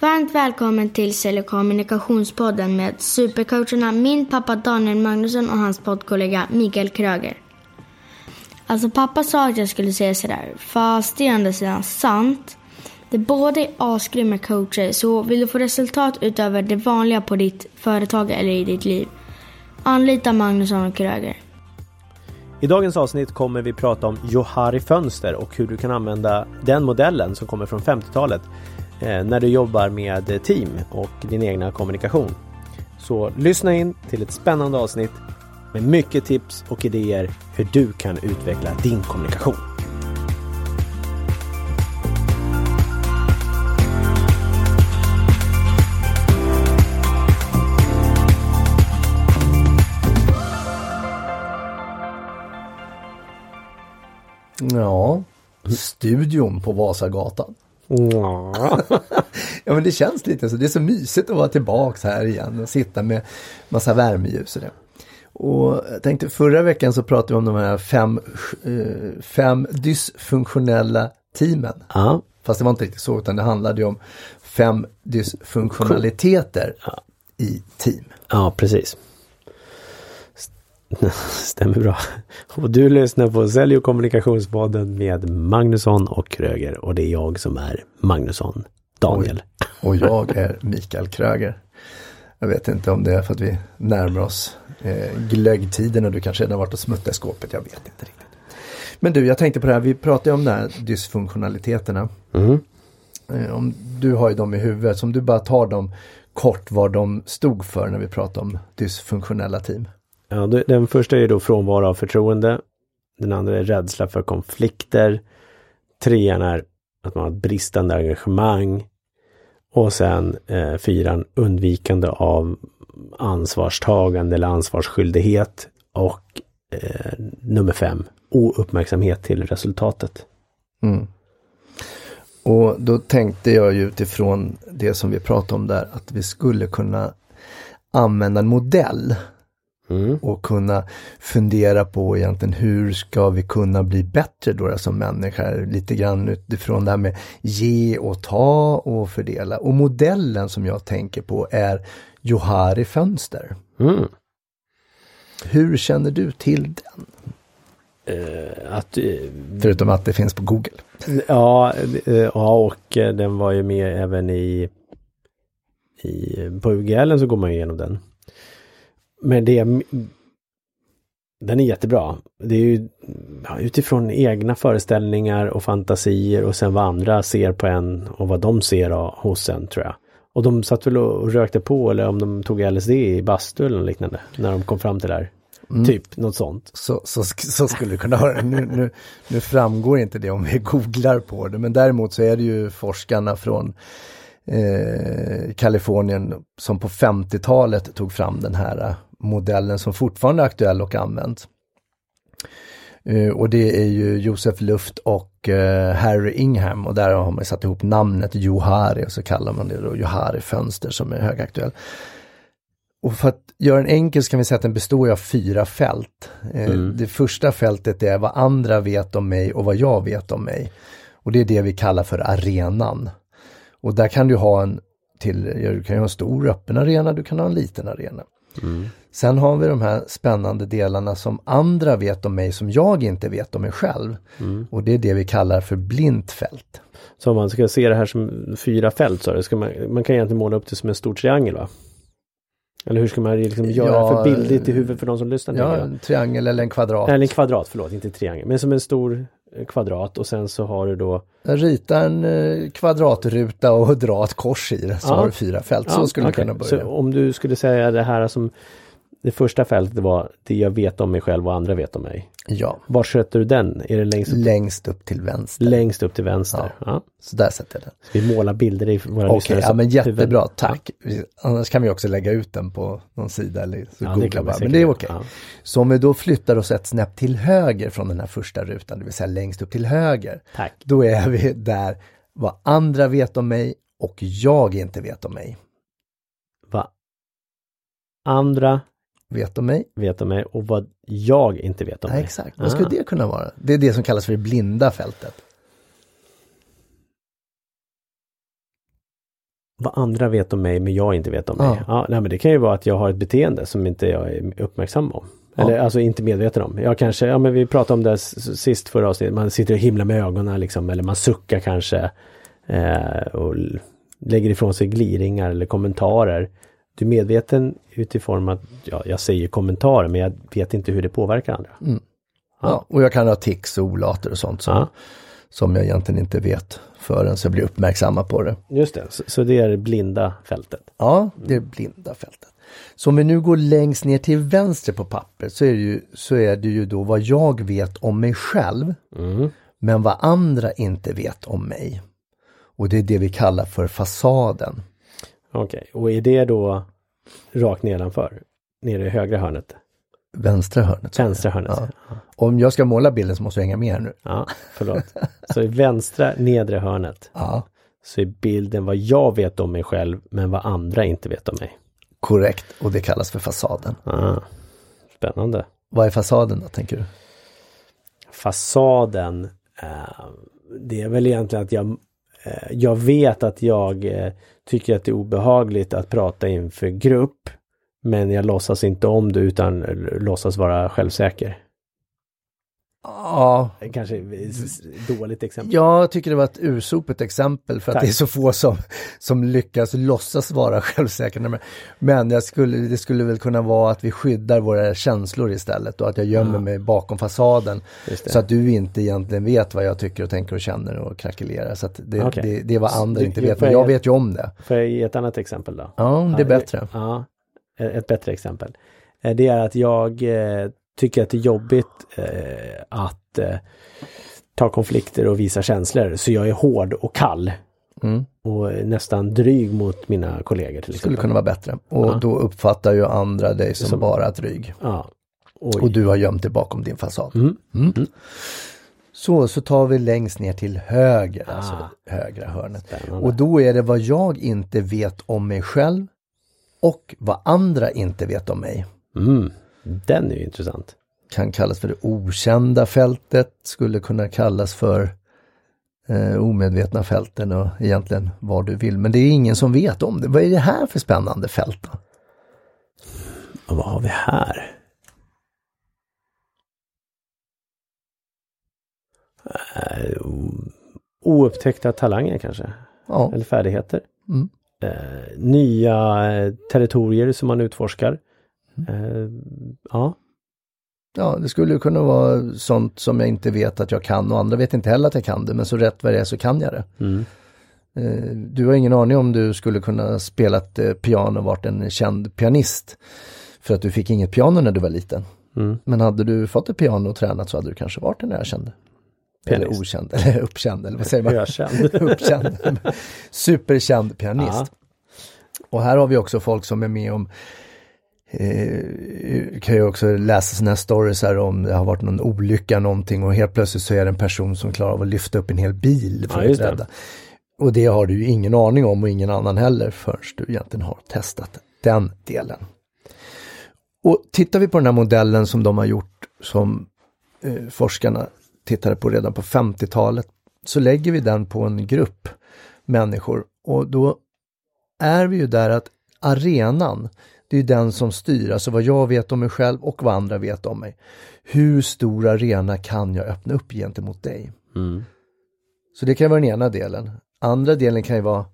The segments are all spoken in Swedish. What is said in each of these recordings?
Varmt välkommen till Sälj och kommunikationspodden med supercoacherna min pappa Daniel Magnusson och hans poddkollega Mikael Kröger. Alltså pappa sa att jag skulle säga sådär, fast det är ändå sidan sant. Det båda är asgrymma coacher, så vill du få resultat utöver det vanliga på ditt företag eller i ditt liv, anlita Magnusson och Kröger. I dagens avsnitt kommer vi prata om Johari Fönster och hur du kan använda den modellen som kommer från 50-talet Eh, när du jobbar med team och din egna kommunikation. Så lyssna in till ett spännande avsnitt med mycket tips och idéer hur du kan utveckla din kommunikation. Ja, studion på Vasagatan. Ja. men det känns lite så. Det är så mysigt att vara tillbaks här igen och sitta med massa värmeljus och det. Och jag tänkte förra veckan så pratade vi om de här fem, eh, fem dysfunktionella teamen. ja. Fast det var inte riktigt så utan det handlade ju om fem dysfunktionaliteter i team. Ja, precis. Stämmer bra. Och du lyssnar på Sälj och kommunikationspodden med Magnusson och Kröger och det är jag som är Magnusson, Daniel. Och jag är Mikael Kröger. Jag vet inte om det är för att vi närmar oss eh, glöggtiden och du kanske redan varit och smuttat i skåpet. Jag vet inte riktigt. Men du, jag tänkte på det här. Vi pratade om de här dysfunktionaliteterna. Mm. Eh, om du har ju dem i huvudet. Så om du bara tar dem kort vad de stod för när vi pratade om dysfunktionella team. Ja, den första är då frånvaro av förtroende. Den andra är rädsla för konflikter. Trean är att man har ett bristande engagemang. Och sen eh, fyran undvikande av ansvarstagande eller ansvarsskyldighet. Och eh, nummer fem ouppmärksamhet till resultatet. Mm. Och då tänkte jag ju utifrån det som vi pratade om där att vi skulle kunna använda en modell Mm. och kunna fundera på egentligen hur ska vi kunna bli bättre då som människor. Lite grann utifrån det här med ge och ta och fördela. Och modellen som jag tänker på är Johari Fönster. Mm. Hur känner du till den? Eh, att, eh, Förutom att det finns på Google. Ja, eh, ja och eh, den var ju med även i, i på UGL så går man ju igenom den. Men det den är jättebra. Det är ju ja, utifrån egna föreställningar och fantasier och sen vad andra ser på en och vad de ser hos en tror jag. Och de satt väl och rökte på eller om de tog LSD i bastu eller liknande när de kom fram till det här. Typ något sånt. Så, så, så skulle det kunna vara. Nu, nu, nu framgår inte det om vi googlar på det, men däremot så är det ju forskarna från eh, Kalifornien som på 50-talet tog fram den här modellen som fortfarande är aktuell och används. Eh, och det är ju Josef Luft och eh, Harry Ingham och där har man satt ihop namnet Johari och så kallar man det då Johari fönster som är högaktuell. Och för att göra den enkel så kan vi säga att den består av fyra fält. Eh, Det första fältet är vad andra vet om mig och vad jag vet om mig. Och det är det vi kallar för arenan. Och där kan du ha en till, ja, du kan ju ha en stor öppen arena, du kan ha en liten arena. Sen har vi de här spännande delarna som andra vet om mig som jag inte vet om mig själv. Och det är det vi kallar för blint fält. Så om man ska se det här som fyra fält så ska man, man kan egentligen måla upp det som en stor triangel va? Eller hur ska man liksom göra Ja, för bildigt i huvudet för de som lyssnar? Ja, en triangel eller en kvadrat. Eller en kvadrat, förlåt, inte triangel. Men som en stor kvadrat och sen så har du då Rita en eh, kvadratruta och dra ett kors i det så Ja. har du fyra fält. Så skulle okej. du kunna börja. Så om du skulle säga det här som det första fältet var det jag vet om mig själv och andra vet om mig. Ja, Var sätter du den? Är det längst upp, längst upp till vänster. längst upp till vänster? Ja. Så där sätter jag den. Vi målar bilder i våra Okej, lyssnares ja men jättebra, tack. Vi- Annars kan vi också lägga ut den på någon sida eller så Ja, googla bara. Men det är okej. Ja. Så om vi då flyttar oss ett snäpp till höger från den här första rutan, det vill säga längst upp till höger. Tack. Då är vi där vad andra vet om mig och jag inte vet om mig. Vad andra Vet om mig? vet om mig och vad jag inte vet om Nej, mig. exakt. Vad skulle Ah. det kunna vara? Det är det som kallas för det blinda fältet. vad andra vet om mig men jag inte vet om mig. Ja. Ja. nej, men det kan ju vara att jag har ett beteende som inte jag är uppmärksam om. Ja. Eller alltså inte medveten om. Jag kanske, ja men vi pratade om det sist förra avsnittet, man sitter och himlar med ögonen liksom eller man suckar kanske. Eh, och lägger ifrån sig gliringar eller kommentarer. Du är medveten utifrån att, ja jag säger kommentarer men jag vet inte hur det påverkar andra. Ja. och jag kan ha tics och olater och sånt som, Ja. som jag egentligen inte vet förrän jag blir uppmärksamma på det. Just det, så, så det är det blinda fältet. Ja, det är blinda fältet. Så om vi nu går längst ner till vänster på pappret så är det ju, så är det ju då vad jag vet om mig själv. Mm. Men vad andra inte vet om mig. Och det är det vi kallar för fasaden. Okej, och är det då rakt nedanför? Nere i högra hörnet? Vänstra hörnet. Vänstra hörnet? Ja. Ja. Om jag ska måla bilden så måste jag hänga med här nu. ja, förlåt. Så i vänstra nedre hörnet Ja, så är bilden vad jag vet om mig själv men vad andra inte vet om mig. korrekt. Och det kallas för fasaden. Ah, spännande. Vad är fasaden då, tänker du? Fasaden, eh, det är väl egentligen att jag, Eh, jag vet att jag eh, tycker att det är obehagligt att prata inför grupp. Men jag låtsas inte om det utan eh, låtsas vara självsäker. Ja, Kanske dåligt exempel. jag tycker det var ett ursopet exempel för att Tack. det är så få som, som lyckas låtsas vara självsäkra. Men jag skulle, det skulle väl kunna vara att vi skyddar våra känslor istället och att jag gömmer Ja. mig bakom fasaden. Så att du inte egentligen vet vad jag tycker och tänker och känner och krackelerar. Så att det, Okej. det, det är vad andra Du- inte vet, men jag vet ju om det. Får jag ge ett annat exempel då? Ja, det är bättre. Ja, ett bättre exempel. Eh, Det är att jag eh, tycker att det är jobbigt eh, att eh, ta konflikter och visa känslor. Så jag är hård och kall. Mm. Och nästan dryg mot mina kollegor till Det skulle kunna vara bättre. Och Ja. då uppfattar ju andra dig som, Som- bara dryg. Ja. Och, Och du har gömt dig bakom din fasad. Mm. Mm. Så, så tar vi längst ner till höger, Ah. alltså högra hörnet. Spännande. Och då är det vad jag inte vet om mig själv och vad andra inte vet om mig. Den är ju intressant. Kan kallas för det okända fältet, skulle kunna kallas för eh, omedvetna fälten och egentligen vad du vill. Men det är ingen som vet om det. Vad är det här för spännande fält då? Och vad har vi här? Eh, oupptäckta talanger kanske? Ja, Eller färdigheter? Mm. Eh, nya eh, territorier som man utforskar? Eh, ja, ja, det skulle ju kunna vara sånt som jag inte vet att jag kan och andra vet inte heller att jag kan det. Men så rätt vad det är så kan jag det. mm. Eh, Du har ingen aning om du skulle kunna spela ett eh, piano och varit en känd pianist. För att du fick inget piano när du var liten. Mm. Men hade du fått ett piano och tränat så hade du kanske varit en erkänd. Eller Pianist. okänd, eller uppkänd, eller vad säger man? Ökänd. uppkänd. Superkänd pianist. Ja. Och här har vi också folk som är med om Eh, kan ju också läsa sådana här stories här om det har varit någon olycka någonting och helt plötsligt så är det en person som klarar av att lyfta upp en hel bil för Ja, att just det. rädda. Och det har du ju ingen aning om och ingen annan heller förrän du egentligen har testat den delen. Och tittar vi på den här modellen som de har gjort som eh, forskarna tittade på redan på 50-talet så lägger vi den på en grupp människor och då är vi ju där att arenan, det är den som styr, alltså vad jag vet om mig själv och vad andra vet om mig. Hur stor arena kan jag öppna upp gentemot dig? Mm. Så det kan vara den ena delen. Andra delen kan ju vara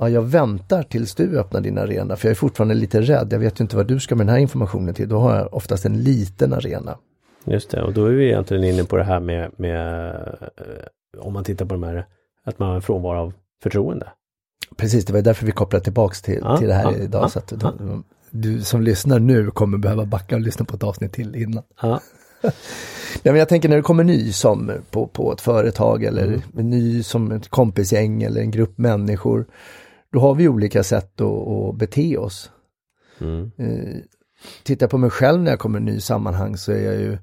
Ja, jag väntar tills du öppnar din arena för jag är fortfarande lite rädd. Jag vet inte vad du ska med den här informationen till. Då har jag oftast en liten arena. Just det, och då är vi egentligen inne på det här med, med eh, om man tittar på de här, att man har en frånvaro av förtroende. Precis, det var därför vi kopplade tillbaks till, Ja, till det här ja, idag. ja, så att ja. du, som lyssnar nu kommer behöva backa och lyssna på ett avsnitt till innan. Ja, Ja, men jag tänker när du kommer ny som på, på ett företag eller Mm. ny som ett kompisgäng eller en grupp människor. Då har vi olika sätt att, att bete oss. mm. Eh, tittar på mig själv när jag kommer i ny sammanhang så är jag ju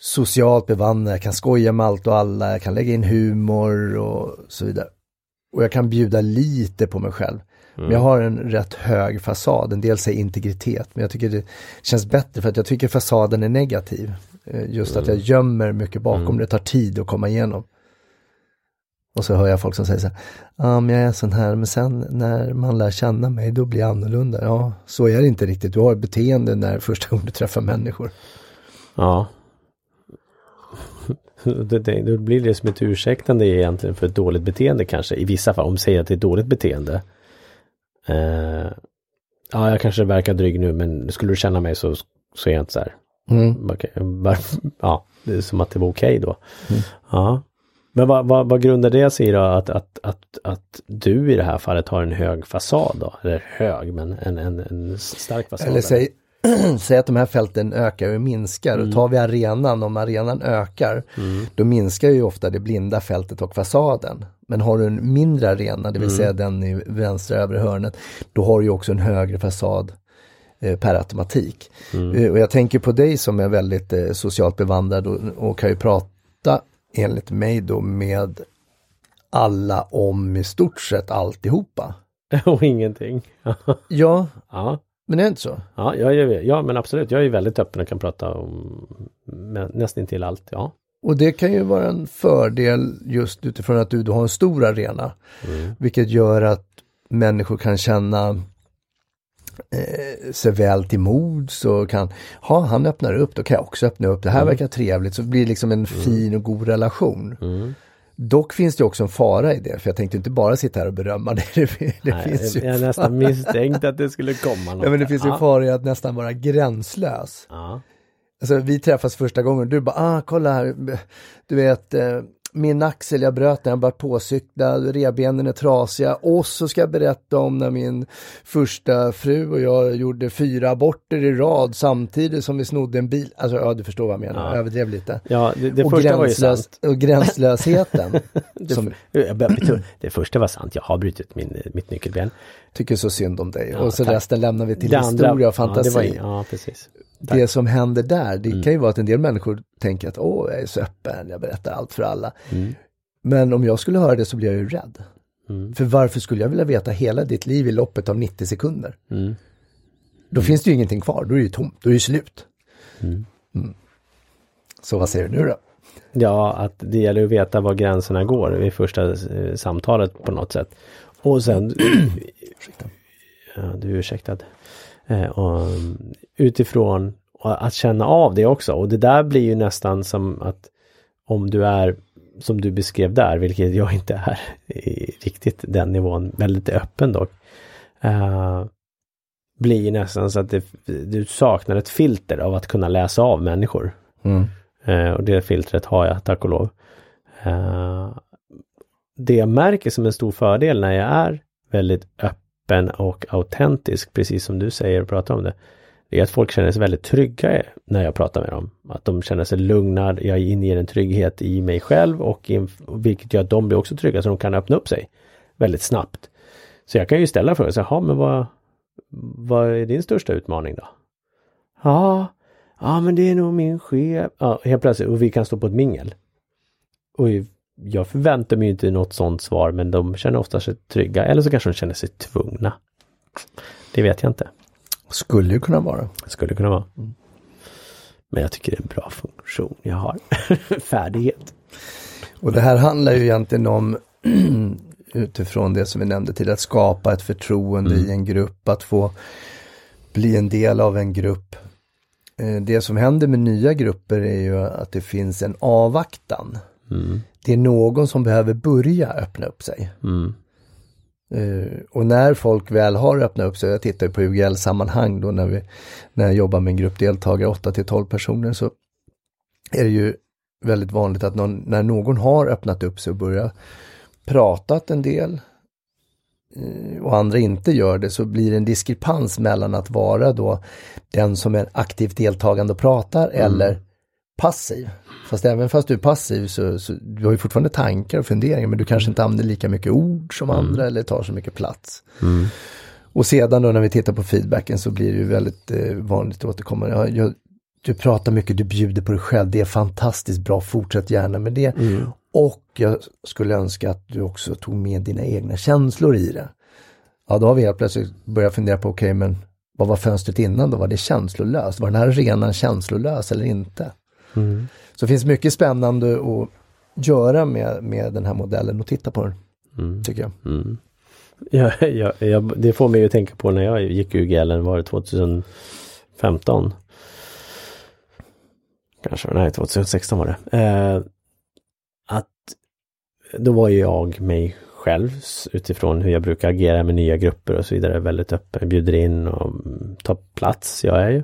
socialt bevandrad, jag kan skoja med allt och alla, jag kan lägga in humor och så vidare. Och jag kan bjuda lite på mig själv. Men jag har en rätt hög fasad, en del säger integritet, men jag tycker det känns bättre för att jag tycker fasaden är negativ. Eh, Just att jag gömmer mycket bakom, det tar tid att komma igenom. Och så hör jag folk som säger så här, ja men jag är sån här, men sen när man lär känna mig då blir jag annorlunda. Ja, så är det inte riktigt. Du har ett beteende när första gången du träffar människor. Ja. Det, det, då blir det som ett ursäktande egentligen för ett dåligt beteende kanske. I vissa fall, om vi säger att det är ett dåligt beteende. Eh, ja, jag kanske verkar dryg nu men skulle du känna mig så, så är jag inte så här. Mm. Bara- Ja, det är som att det var okej då. Ja. Men vad, vad, vad grundar det sig i då att, att, att, att du i det här fallet har en hög fasad då? Eller hög, men en, en, en stark fasad. Eller säg, säg att de här fälten ökar och minskar. Och tar vi arenan, om arenan ökar, då minskar ju ofta det blinda fältet och fasaden. Men har du en mindre arena, det vill säga den i vänstra övre hörnet, då har du också en högre fasad eh, per automatik. Eh, och jag tänker på dig som är väldigt eh, socialt bevandrad och, och kan ju prata enligt mig då med alla om i stort sett alltihopa. och ingenting. Ja, ja. Men det är inte så. Ja, jag är, ja, men absolut. Jag är väldigt öppen och kan prata om nästan till allt. Ja. Och det kan ju vara en fördel just utifrån att du, du har en stor arena. Vilket gör att människor kan känna eh, sig väl till mods och kan, ha han öppnar upp, då kan jag också öppna upp. Det här verkar trevligt, så blir det liksom en fin och god relation. Dock finns det också en fara i det, för jag tänkte inte bara sitta här och berömma det. Det, det Nej, finns jag, ju jag nästan misstänkte att det skulle komma något. Ja, men det finns ju ja. fara i att nästan vara gränslös. Ja. Alltså vi träffas första gången, du bara, ah kolla här, du vet, eh, min axel jag bröt när jag var påcyklad, revbenen är trasiga och så ska jag berätta om när min första fru och jag gjorde fyra aborter i rad samtidigt som vi snodde en bil. Alltså ja, du förstår vad jag menar, jag överdrev lite. Ja, det, det och, första var ju gränslös, sant. och gränslösheten. Det, som det första var sant. Jag har brutit min, mitt nyckelben. tycker så synd om dig. Ja, och så tack. resten lämnar vi till Det historia och ja, fantasi. var, ja, precis. Tack. det som händer där, det Mm. kan ju vara att en del människor tänker att åh, jag är så öppen, jag berättar allt för alla. Mm. Men om jag skulle höra det så blir jag ju rädd. Mm. För varför skulle jag vilja veta hela ditt liv i loppet av 90 sekunder? Mm. Då finns det ju ingenting kvar, då är det ju tomt, då är det ju slut. Mm. Mm. Så vad säger du nu då? Ja, att det gäller att veta var gränserna går vid första eh, samtalet på något sätt. Och sen... ja, du är ursäktad. Eh, och, um, utifrån och att känna av det också. Och det där blir ju nästan som att om du är som du beskrev där, vilket jag inte är i riktigt den nivån, väldigt öppen dock. Uh, blir nästan så att det, du saknar ett filter av att kunna läsa av människor. Mm. Eh, och det filtret har jag, tack och lov. Eh, det jag märker som en stor fördel när jag är väldigt öppen och autentisk, precis som du säger och pratar om det, det är att folk känner sig väldigt trygga när jag pratar med dem. Att de känner sig lugna, jag inger en trygghet i mig själv och in, vilket gör att de blir också trygga så de kan öppna upp sig väldigt snabbt. Så jag kan ju ställa frågan, jaha men vad, vad är din största utmaning då? Ja, ja men det är nog min chef. Ja, helt plötsligt, och vi kan stå på ett mingel. Och jag förväntar mig inte något sånt svar men de känner ofta sig trygga eller så kanske de känner sig tvungna. Det vet jag inte. Skulle ju kunna vara. Skulle kunna vara. Men jag tycker det är en bra funktion jag har. Färdighet. Och det här handlar ju egentligen om utifrån det som vi nämnde till att skapa ett förtroende i en grupp, att få bli en del av en grupp. Eh, Det som händer med nya grupper är ju att det finns en avvaktan. Mm. Det är någon som behöver börja öppna upp sig. Mm. Eh, och när folk väl har öppnat upp sig, jag tittar på UGL-sammanhang då när, vi, när jag jobbar med en grupp deltagare, 8 till 12 personer, så är det ju väldigt vanligt att någon, när någon har öppnat upp sig och börjat pratat en del eh, och andra inte gör det så blir det en diskrepans mellan att vara då den som är aktivt deltagande och pratar eller passiv. Fast även fast du är passiv så, så du har ju fortfarande tankar och funderingar men du kanske inte använder lika mycket ord som andra eller tar så mycket plats. Mm. Och sedan då när vi tittar på feedbacken så blir det ju väldigt eh, vanligt återkommande. Ja, jag, du pratar mycket, du bjuder på dig själv, det är fantastiskt bra, fortsätt gärna med det. Och jag skulle önska att du också tog med dina egna känslor i det. Ja, då har vi helt plötsligt börjat fundera på, okej men vad var fönstret innan då? Var det känslolöst? Var den här arenan känslolös eller inte? Mm. Så det finns mycket spännande att göra med, med den här modellen och titta på den. Mm. Tycker jag. Mm. Ja, ja, ja, det får mig att tänka på när jag gick UGL, var det 2015? Kanske, nej 2016 var det. Eh, att då var ju jag mig själv utifrån hur jag brukar agera med nya grupper och så vidare väldigt öppen, bjuder in och tar plats, jag är ju.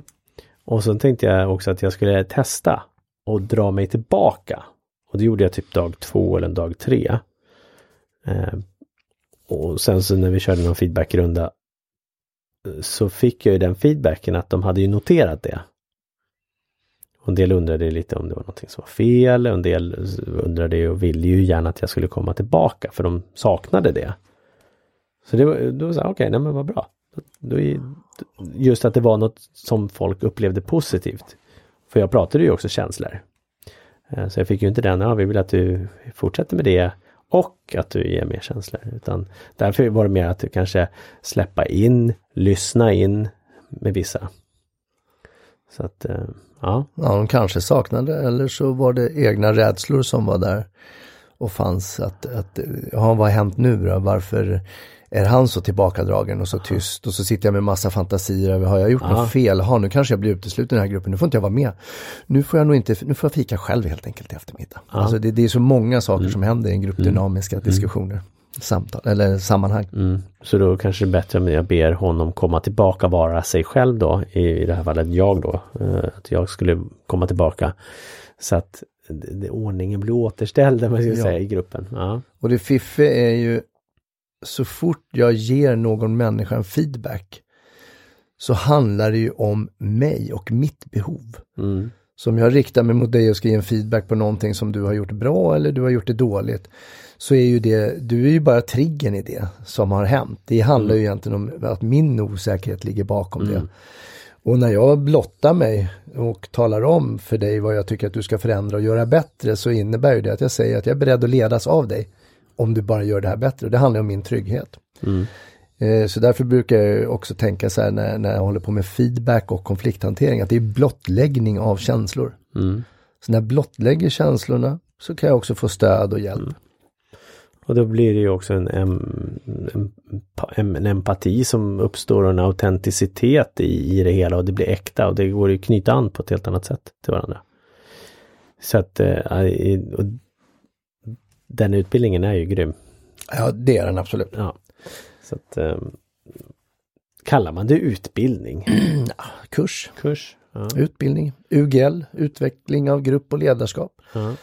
Och så tänkte jag också att jag skulle testa och dra mig tillbaka. Och det gjorde jag typ dag två eller dag tre. Eh, och sen så när vi körde någon feedbackrunda eh, så fick jag ju den feedbacken att de hade ju noterat det. Och en del undrade lite om det var någonting som var fel, en del undrade och ville ju gärna att jag skulle komma tillbaka för de saknade det. Så det var, då sa jag, okej, okay, nej men vad bra. Då, just att det var något som folk upplevde positivt. För jag pratade ju också känslor. Eh, så jag fick ju inte den, ja vi vill att du fortsätter med det och att du ger mer känslor. Utan därför var det mer att du kanske släppa in, lyssna in med vissa. Så att, eh, ja. Ja, de kanske saknade eller så var det egna rädslor som var där och fanns att, att ja, vad har hänt nu då? Varför är han så tillbakadragen och så tyst och så sitter jag med massa fantasier över, har jag gjort Aha. något fel? Ha, nu kanske jag blir utesluten i den här gruppen, nu får inte jag vara med. Nu får jag nog inte, nu får jag fika själv helt enkelt i eftermiddag. Alltså det, det, är så många saker mm. som händer i en grupp dynamiska mm. diskussioner. Samtal, eller sammanhang. Mm. Så då kanske det är bättre om jag ber honom komma tillbaka, vara sig själv då, i, det här fallet jag då. Uh, att jag skulle komma tillbaka. Så att ordningen blir återställd, man ska ja. säga, i gruppen. Ja. Och det fiffiga är ju så fort jag ger någon människa en feedback så handlar det ju om mig och mitt behov. Mm. Så om jag riktar mig mot dig och ska ge en feedback på någonting som du har gjort bra eller du har gjort det dåligt. Så är ju det, du är ju bara triggern i det som har hänt. Det handlar mm. ju egentligen om att min osäkerhet ligger bakom mm. det. Och när jag blottar mig och talar om för dig vad jag tycker att du ska förändra och göra bättre så innebär ju det att jag säger att jag är beredd att ledas av dig om du bara gör det här bättre. Det handlar om min trygghet. Mm. Eh, så därför brukar jag också tänka så här när, när jag håller på med feedback och konflikthantering att det är blottläggning av känslor. Mm. Så när jag blottlägger känslorna så kan jag också få stöd och hjälp. Mm. Och då blir det ju också en, en, en, en, empati som uppstår och en autenticitet i, i det hela och det blir äkta och det går att knyta an på ett helt annat sätt till varandra. Så att, eh, och den utbildningen är ju grym. Ja, det är den absolut. Ja. Så att, um, kallar man det utbildning? ja, kurs. Kurs. Ja. Utbildning. UGL, utveckling av grupp och ledarskap. Ja.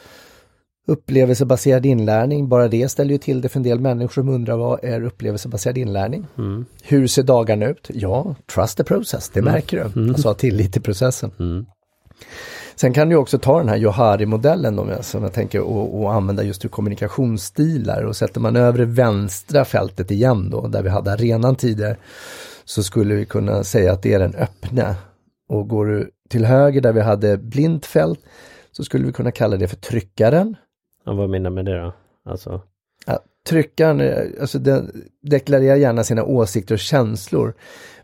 Upplevelsebaserad inlärning, bara det ställer ju till det för en del människor som undrar vad är upplevelsebaserad inlärning? Mm. Hur ser dagarna ut? Ja, trust the process, det mm. märker du. Mm. Alltså ha tillit till processen. Mm. Sen kan du också ta den här Johari-modellen som jag tänker och, och, använda just ur kommunikationsstilar och sätter man över det vänstra fältet igen då, där vi hade arenan tidigare, så skulle vi kunna säga att det är den öppna. Och går du till höger där vi hade blint fält så skulle vi kunna kalla det för tryckaren. Ja, vad menar du med det då? Alltså? Ja, tryckaren, eh, alltså den deklarerar gärna sina åsikter och känslor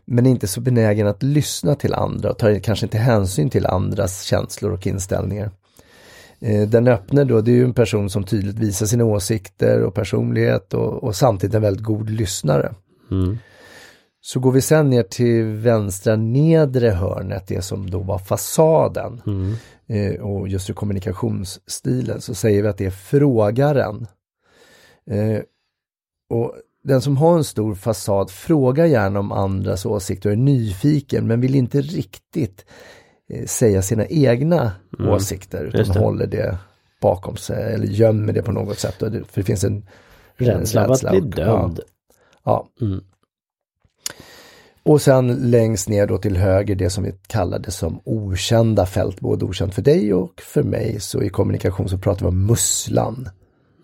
men inte så benägen att lyssna till andra och tar kanske inte hänsyn till andras känslor och inställningar. Eh, den öppne då, det är ju en person som tydligt visar sina åsikter och personlighet och, och samtidigt en väldigt god lyssnare. Mm. Så går vi sen ner till vänstra nedre hörnet, det som då var fasaden mm. eh, och just i kommunikationsstilen så säger vi att det är frågaren. Eh, och den som har en stor fasad frågar gärna om andras åsikter och är nyfiken men vill inte riktigt eh, säga sina egna mm. åsikter utan det. håller det bakom sig eller gömmer det på något sätt. Det, för det finns en rädsla av att bli dömd. Ja. ja. Mm. Och sen längst ner då till höger det som vi kallade som okända fält, både okänt för dig och för mig. Så i kommunikation så pratar vi om musslan.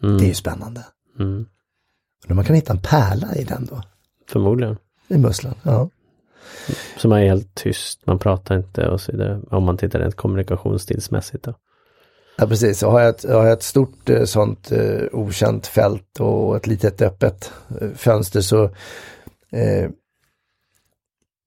Mm. Det är ju spännande. Mm. Men man kan hitta en pärla i den då. Förmodligen. I musslan, ja. Som är helt tyst, man pratar inte och så vidare. Om man tittar rent kommunikationsstilsmässigt då. Ja precis, och har jag ett, har jag ett stort eh, sånt eh, okänt fält och ett litet öppet eh, fönster så eh,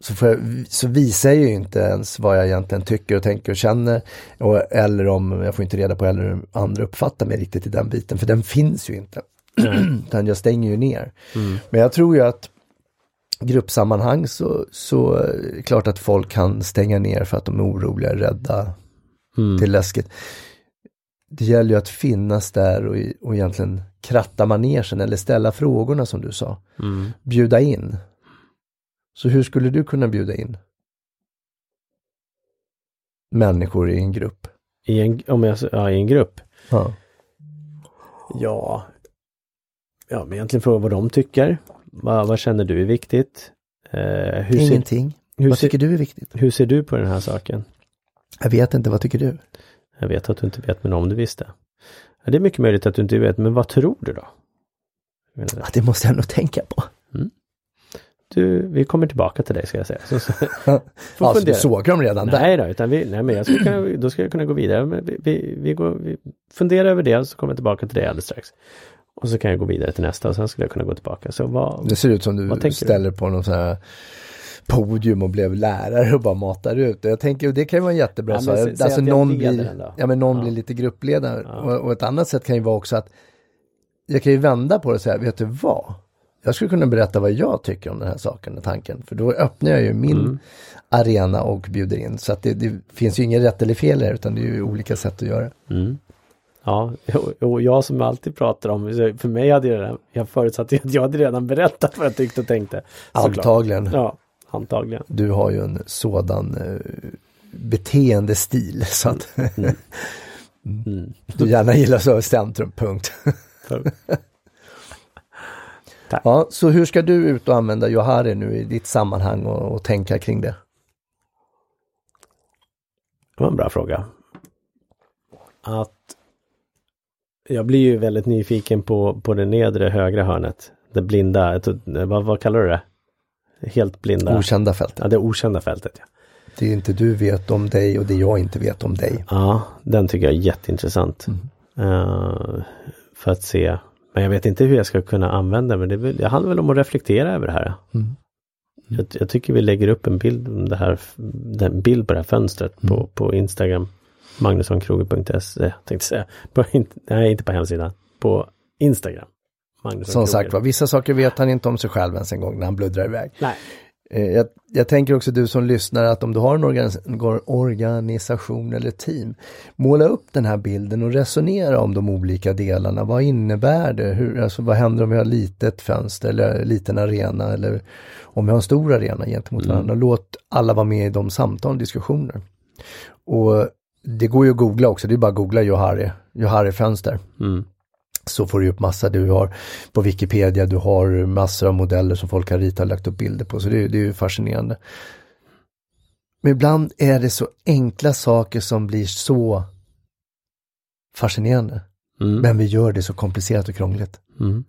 så, jag, så visar jag ju inte ens vad jag egentligen tycker och tänker och känner. Och, eller om, jag får inte reda på eller hur andra uppfattar mig riktigt i den biten, för den finns ju inte. Utan jag stänger ju ner. Mm. Men jag tror ju att gruppsammanhang så, så är det klart att folk kan stänga ner för att de är oroliga, rädda, Mm. det är läskigt. Det gäller ju att finnas där och, och egentligen kratta manegen eller ställa frågorna som du sa. Mm. Bjuda in. Så hur skulle du kunna bjuda in? Människor i en grupp. I, en, om jag, ja, I en grupp? Ja. Ja, ja men egentligen fråga vad de tycker. Vad, vad känner du är viktigt? Eh, hur, ser, Ingenting. hur, Vad ser, tycker du är viktigt? hur ser du på den här saken? Jag vet inte, vad tycker du? Jag vet att du inte vet, men om du visste. Ja, det är mycket möjligt att du inte vet, men vad tror du då? Ja, det måste jag nog tänka på. Du, vi kommer tillbaka till dig ska jag säga. Så, så, Alltså, du såg dem redan där. Nej då, utan vi, nej men jag kunna, då ska jag kunna gå vidare. Men vi, vi, vi, går, vi funderar över det så kommer jag tillbaka till dig alldeles strax. Och så kan jag gå vidare till nästa och sen skulle jag kunna gå tillbaka. Så vad, Det ser ut som du tänker du? ställer på någon sån här podium och blev lärare och bara matar ut. Jag tänker, det kan ju vara jättebra. Ja, så, alltså någon blir, ja, men någon Ja. blir lite gruppledare. Ja. Och, och ett annat sätt kan ju vara också att jag kan ju vända på det och säga, vet du vad? Jag skulle kunna berätta vad jag tycker om den här saken och tanken. För då öppnar jag ju min Mm. arena och bjuder in. Så att det, det finns ju ingen rätt eller fel här utan det är ju olika sätt att göra. Mm. Ja, och- jag som alltid pratar om, för mig hade jag redan, jag förutsatte att jag hade redan berättat vad jag tyckte och tänkte. Såklart. Antagligen. Ja, antagligen. Du har ju en sådan eh, beteendestil så att Mm. du gärna gillar så i centrum, punkt. Ja, så hur ska du ut och använda Johari nu i ditt sammanhang och, och tänka kring det? det var en bra fråga. Att jag blir ju väldigt nyfiken på, på det nedre högra hörnet. Det blinda, vad, vad kallar du det? Helt blinda. Okända fält. Ja, det okända fältet. Ja. Det är inte du vet om dig och det jag inte vet om dig. ja, den tycker jag är jätteintressant. Mm. Eh, för att se, men jag vet inte hur jag ska kunna använda men det. väl- Det handlar väl om att reflektera över det här. Mm. Jag, jag tycker vi lägger upp en bild, om det här, den bild på det här fönstret på, Mm. på Instagram. Magnussonkroger.se tänkte säga. På, nej, inte på hemsidan. På Instagram. Magnusson Som Kroger. sagt var, vissa saker vet han inte om sig själv ens en gång när han bluddrar iväg. Nej. Eh, Jag, jag tänker också du som lyssnar att om du har en organis- organisation eller team, måla upp den här bilden och resonera om de olika delarna. Vad innebär det? Hur, alltså, vad händer om vi har litet fönster eller liten arena eller om vi har en stor arena gentemot Mm. varandra. Låt alla vara med i de samtal och diskussioner. Och det går ju att googla också, det är bara att googla Johari, Johari fönster Mm. så får du upp massa, du har på Wikipedia, du har massor av modeller som folk har ritat och lagt upp bilder på, så det, är- det är ju fascinerande. Men ibland är det så enkla saker som blir så fascinerande. Mm. Men vi gör det så komplicerat och krångligt. Mm.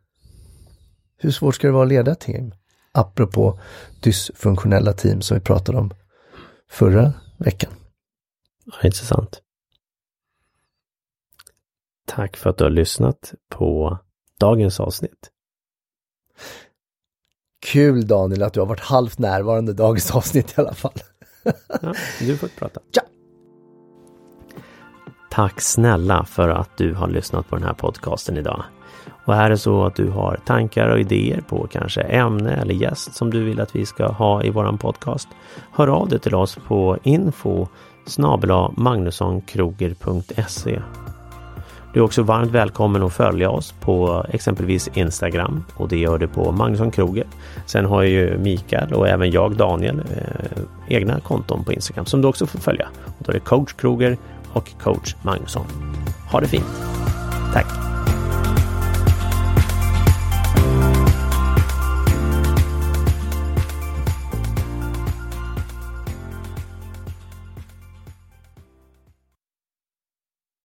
Hur svårt ska det vara att leda ett team? Apropå dysfunktionella team som vi pratade om förra veckan. Intressant. Tack för att du har lyssnat på dagens avsnitt. Kul Daniel att du har varit halvt närvarande dagens avsnitt i alla fall. Ja, du får prata. Ja. Tack snälla för att du har lyssnat på den här podcasten idag. Och är det så att du har tankar och idéer på kanske ämne eller gäst som du vill att vi ska ha i våran podcast. Hör av dig till oss på info magnussonkroger.se Du är också varmt välkommen att följa oss på exempelvis Instagram och det gör du på Magnusson Kroger. Sen har ju Mikael och även jag Daniel eh, egna konton på Instagram som du också får följa. Och då är det coach Kroger och coach Magnusson. Ha det fint! Tack!